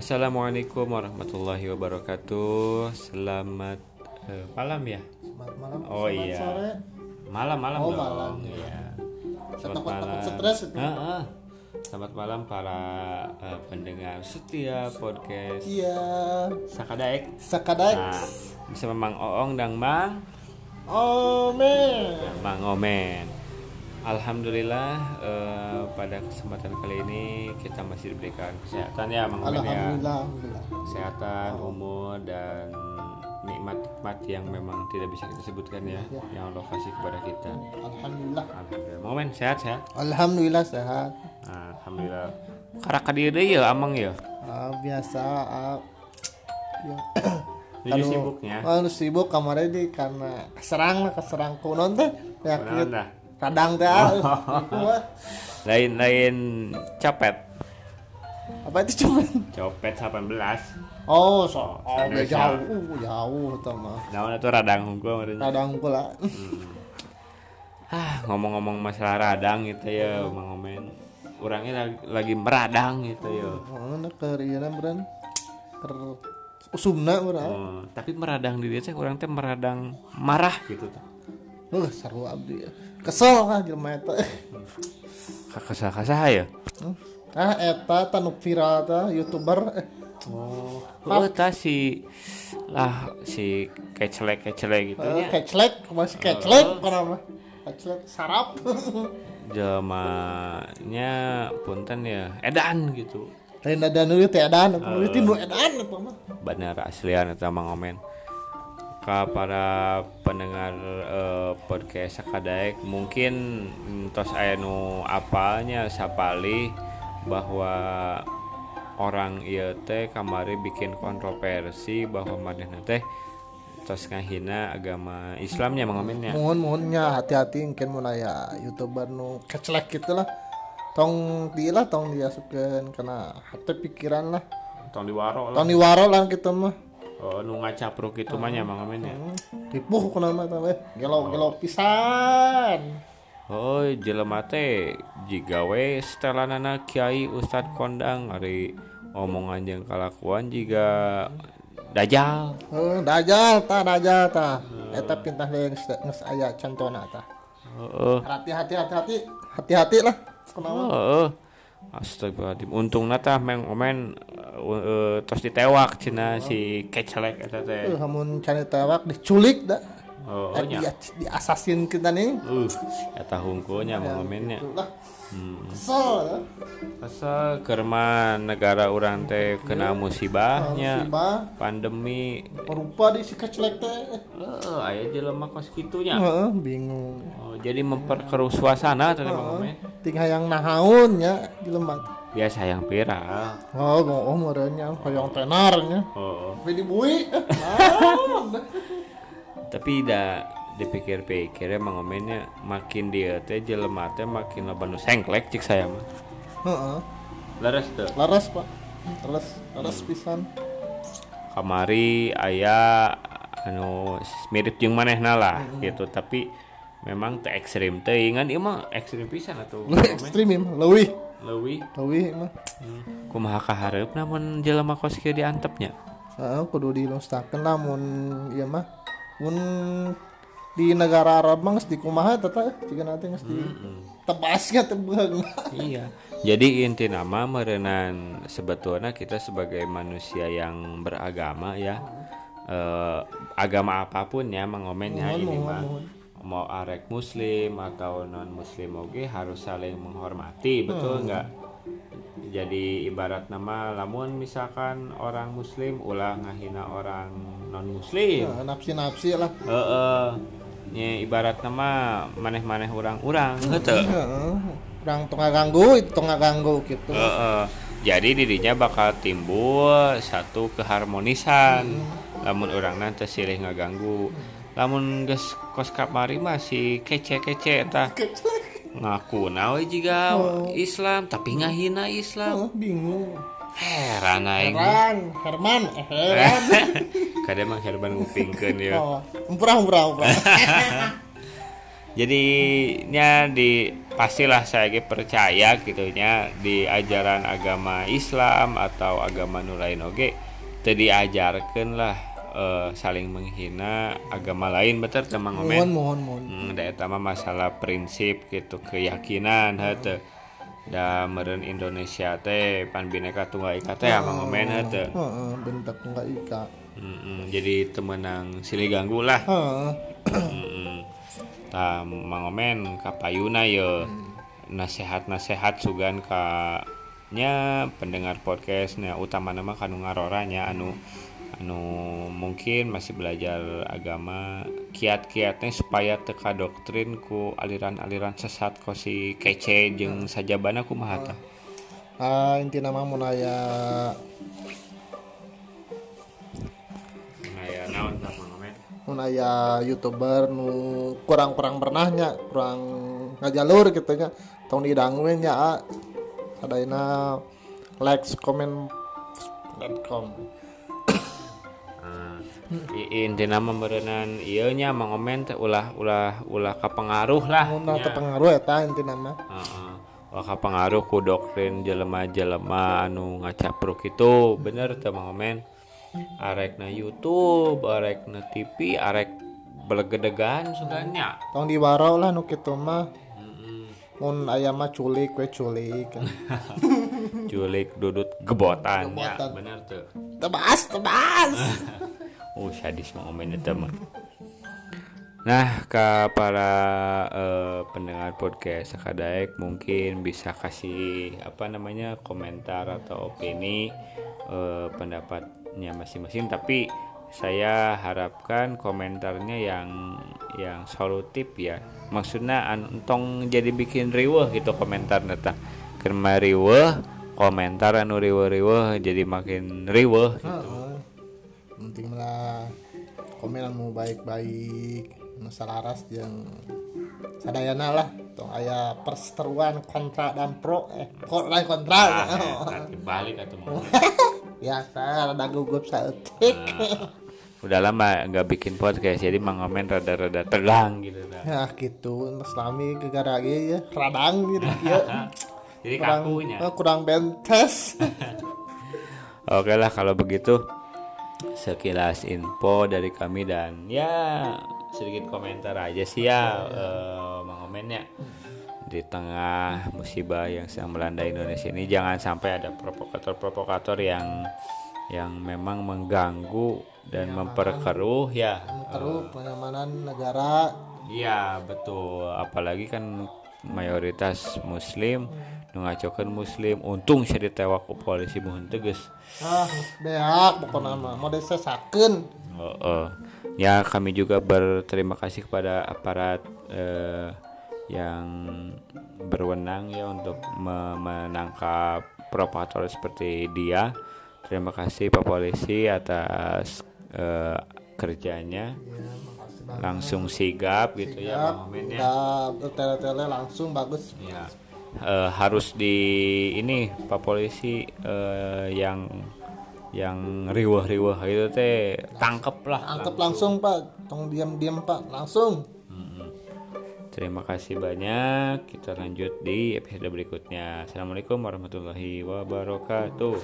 Assalamualaikum warahmatullahi wabarakatuh. Selamat eh, malam ya. Selamat malam. Oh, Selamat iya. Sore. Malam malam Oh, dong. malam. Iya. Saya takut-takut stres itu. Heeh. Selamat malam para eh, pendengar setia podcast Iya. Sakadaek. Sakadaik. Nah, bersama Mang Oong dan Mang Oh, men. Mang Omen. Alhamdulillah eh, pada kesempatan kali ini kita masih diberikan kesehatan ya Mang ya. Alhamdulillah. Alhamdulillah. kesehatan, umur dan nikmat-nikmat yang memang tidak bisa kita sebutkan ya, Ya. yang Allah kasih kepada kita. Alhamdulillah. Alhamdulillah. Momen sehat sehat. Alhamdulillah sehat. Alhamdulillah. Karak diri ya amang ya. Ah, biasa ah, ya. Jadi sibuknya. Anu sibuk kemarin di karena keserang lah keserang kunon teh dah. Radang teh ah. Lain-lain copet. apa itu cuma Copet 18. oh so oh Sana udah jauh uh, jauh tuh mah Naon itu radang meureun. radang pula Ah, ngomong-ngomong masalah radang gitu ya, Mang Omen. Orangnya lagi, lagi meradang gitu ya. oh nak ke ieu beren ker usumna beren Oh, tapi meradang di teh orang teh meradang marah gitu tuh. Uh, seru abdi ya. Kesel lah jelema eta. Kakasah-kasah ya. Ah eta tanu viral ta YouTuber. Eh, Oh, oh ta si lah si kecelek-kecelek gitu eh, nya. keclek, masih keclek kenapa? Keclek sarap. Jelmanya punten ya edan gitu. Lain ada nu teh edan, apa nu teh nu edan apa mah. Bener aslian eta Mang Omen. Ka para pendengar eh, podcast Sakadaek mungkin tos aya nu apalnya sapali bahwa orang ieu teh kamari bikin kontroversi bahwa manehna teh tos ngahina agama Islamnya Mang Omen ya. Mohon mohonnya hati-hati mungkin mun aya YouTuber nu keclek gitu lah. Tong di lah tong diasukeun kana hati pikiran lah. Tong diwaro lah. Tong diwaro lah kita mah. Oh, nu ngacapruk itu mah nya Mang men ya. Oh. Ripuh kana mah teh. Gelok-gelok pisan. Oh, jelema teh jiga we setelanana Kiai Ustad Kondang ari omongan jeung kalakuan jiga dajal. Heeh, dajal tah dajal tah. Eta pintah deui geus aya contona tah. Heeh. Hati-hati hati-hati hati-hati lah. Kenapa? Heeh. Astagfirullahaladzim. Untung tah Mang Omen uh, uh, tos ditewak cina si kecelek eta teh. Eh, hamun cari tewak diculik dah. Oh, Eh, nya. di, di assassin kita nih. Uh, eta hungkulnya Mang Omennya. Itulah. Hmm. Kesel ya. Asa kerma negara orang teh kena musibahnya. Musibah. Pandemi Perupa di si kecelek teh. Eh, aya jelema kos kitunya. Heeh, bingung. Oh, jadi memperkeruh suasana tadi Mang Omen. Ting hayang nahaun ya di lembat. Biasa yang viral. Oh, oh merenya hayang tenarnya. Oh, Tapi dibui. Tapi da dipikir-pikir Mang Omennya makin dia teh jelema teh makin loba nu sengklek cik saya mah. Heeh. Leres teu. Laras, Pak. Laras, laras pisan. Kamari aya anu mirip jeung manehna lah gitu tapi memang teh ekstrim teh ngan ieu mah ekstrim pisan atuh. Lu ekstrim ya, mah. leuwih. Leuwih Leuwih mah. kumaha kaharep namun jelema kos kieu diantepnya. Heeh, kudu dilustakeun lah mun ieu mah. Mun di negara Arab mah geus dikumaha tata jika nanti geus di tebasnya teh beung. Iya. Jadi inti nama merenan sebetulnya kita sebagai manusia yang beragama ya. eh, agama apa pun ya mengomennya ini mah mau arek muslim atau non muslim oke harus saling menghormati betul nggak jadi ibarat nama lamun misalkan orang muslim ulah ngahina orang non muslim Ya, Nafsi-nafsi lah. Nya ibarat nama maneh-maneh orang-orang gitu. Heeh. Urang tong ngaganggu, itu tong ngaganggu gitu. Jadi dirinya bakal timbul satu keharmonisan. Lamun orang nanti silih ngaganggu. Lamun geus kos kamari masih kece-kece tah. Ngaku nawe juga Islam tapi ngahina Islam. Heeh, bingung. Heran aing. Heran, Herman, eh, heran. Kadang mah herban ngupingkeun ya. Oh, umpurah umpurah umpurah. Jadi nya di pastilah saya ge percaya gitunya di ajaran agama Islam atau agama nu lain oge teu diajarkeun lah eh, saling menghina agama lain betul teman mohon ngomen mohon mohon Hmm, da masalah prinsip gitu keyakinan hete da meureun Indonesia teh pan bineka tunggal ika teh emang ngomen hete Heeh, bentak enggak ika. Jadi temenang silih ganggu lah. Heeh. Tah mangomen kapayuna ye. Nasehat-nasehat sugan ka nya pendengar podcastnya utama nama kanu ngaroranya anu anu mungkin masih belajar agama kiat-kiatnya supaya teka doktrin ku aliran-aliran sesat ko si kece jeung sajabana kumaha tah ah inti nama mun aya Nah, ya naon tah mangomen mun aya youtuber nu kurang-kurang pernahnya kurang ngajalur gitu nya. Tong didanguin nya ah. sadayana likes comment intina mah meureunnan ieu nya mangomen teh ulah ulah ulah kapengaruh lah. Terpengaruh eta inti nama. Heeh. Wah kapengaruh ku doktrin jelema-jelema anu ngacapruk itu. Bener teh mangomen. Arek na YouTube arek na TV arek belegedegan suganya tong diwarau lah nu kitu mah. Mun aya mah culik we culik. Culik dudut gebotan ya. Gebotan. bener tuh tebas tebas Oh sadis mangomen itu mah Nah, ke para eh, pendengar podcast Sakadaek mungkin bisa kasih apa namanya komentar atau opini eh, pendapatnya masing-masing. Tapi saya harapkan komentarnya yang yang solutif ya. Maksudnya antong jadi bikin riweh gitu komentar neta. Karena riweh komentar anu riweh-riweh jadi makin riweh gitu. Heeh. penting lah. Komen anu baik-baik nu salaras jeung sadayana lah. Tong aya perseteruan kontra dan pro eh kontra kontra Ah, nanti balik atau mau biasa rada gugup saeutik udah lama nggak bikin podcast jadi mangomen rada-rada tegang gitu dah. ya gitu. Islami gegara ge ya radang gitu ya. Jadi kurang kakunya. eh, kurang bentes oke lah kalau begitu sekilas info dari kami dan ya sedikit komentar aja sih ya eh, mangomennya di tengah musibah yang sedang melanda Indonesia ini jangan sampai ada provokator-provokator yang yang memang mengganggu dan memperkeruh ya. terus pengamanan negara. Iya betul, apalagi kan mayoritas Muslim, nu ngacokeun Muslim, untung saya ditewak ku polisi mohon tegas. ah beak pokoknya mah mau disesakeun Heeh. Ya kami juga berterima kasih kepada aparat eh, yang berwenang ya untuk me- menangkap provokator seperti dia. Terima kasih Pak Polisi atas eh, kerjanya. Langsung sigap gitu ya Bang Omen ya. udah tele-tele langsung bagus Ya. Eh, harus di ini Pak polisi eh, yang yang riwah-riwah itu teh tangkep lah. angkep langsung pak tong diam-diam pak langsung Terima kasih banyak. Kita lanjut di episode berikutnya. Assalamualaikum warahmatullahi wabarakatuh.